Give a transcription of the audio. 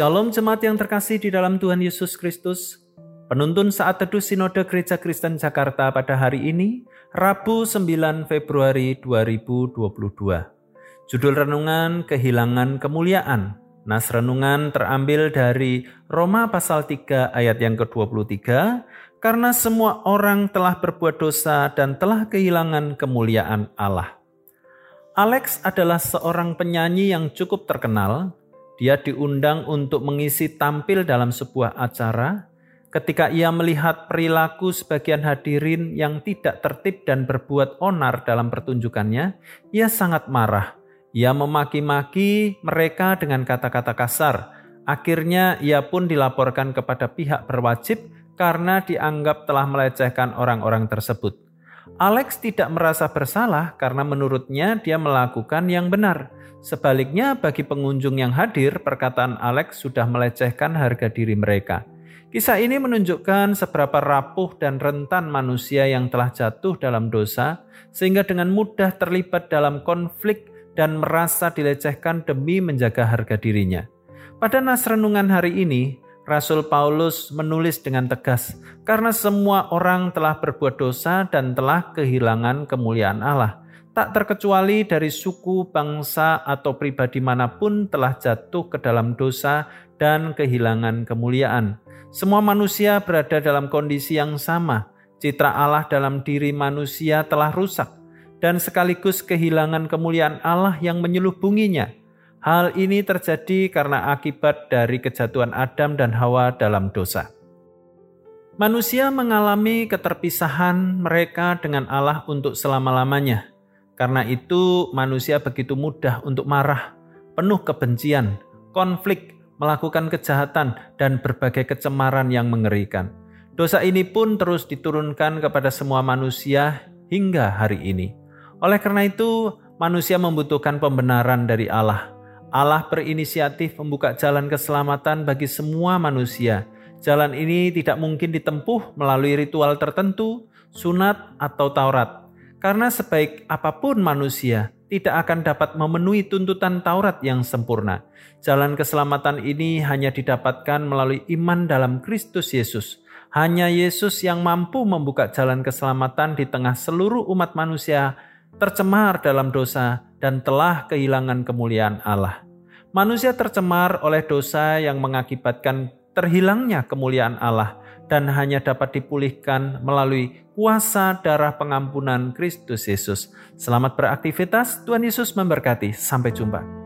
Shalom jemaat yang terkasih di dalam Tuhan Yesus Kristus. Penuntun saat teduh Sinode Gereja Kristen Jakarta pada hari ini, Rabu 9 Februari 2022. Judul renungan Kehilangan Kemuliaan. Nas renungan terambil dari Roma pasal 3 ayat yang ke-23, karena semua orang telah berbuat dosa dan telah kehilangan kemuliaan Allah. Alex adalah seorang penyanyi yang cukup terkenal dia diundang untuk mengisi tampil dalam sebuah acara. Ketika ia melihat perilaku sebagian hadirin yang tidak tertib dan berbuat onar dalam pertunjukannya, ia sangat marah. Ia memaki-maki mereka dengan kata-kata kasar. Akhirnya ia pun dilaporkan kepada pihak berwajib karena dianggap telah melecehkan orang-orang tersebut. Alex tidak merasa bersalah karena menurutnya dia melakukan yang benar. Sebaliknya, bagi pengunjung yang hadir, perkataan Alex sudah melecehkan harga diri mereka. Kisah ini menunjukkan seberapa rapuh dan rentan manusia yang telah jatuh dalam dosa, sehingga dengan mudah terlibat dalam konflik dan merasa dilecehkan demi menjaga harga dirinya. Pada nas renungan hari ini, Rasul Paulus menulis dengan tegas, "Karena semua orang telah berbuat dosa dan telah kehilangan kemuliaan Allah, tak terkecuali dari suku, bangsa, atau pribadi mana pun telah jatuh ke dalam dosa dan kehilangan kemuliaan. Semua manusia berada dalam kondisi yang sama. Citra Allah dalam diri manusia telah rusak, dan sekaligus kehilangan kemuliaan Allah yang menyelubunginya." Hal ini terjadi karena akibat dari kejatuhan Adam dan Hawa dalam dosa. Manusia mengalami keterpisahan mereka dengan Allah untuk selama-lamanya. Karena itu, manusia begitu mudah untuk marah, penuh kebencian, konflik, melakukan kejahatan, dan berbagai kecemaran yang mengerikan. Dosa ini pun terus diturunkan kepada semua manusia hingga hari ini. Oleh karena itu, manusia membutuhkan pembenaran dari Allah Allah berinisiatif membuka jalan keselamatan bagi semua manusia. Jalan ini tidak mungkin ditempuh melalui ritual tertentu, sunat, atau Taurat. Karena sebaik apa pun manusia, tidak akan dapat memenuhi tuntutan Taurat yang sempurna. Jalan keselamatan ini hanya didapatkan melalui iman dalam Kristus Yesus. Hanya Yesus yang mampu membuka jalan keselamatan di tengah seluruh umat manusia tercemar dalam dosa dan telah kehilangan kemuliaan Allah. Manusia tercemar oleh dosa yang mengakibatkan terhilangnya kemuliaan Allah dan hanya dapat dipulihkan melalui kuasa darah pengampunan Kristus Yesus. Selamat beraktivitas, Tuhan Yesus memberkati. Sampai jumpa.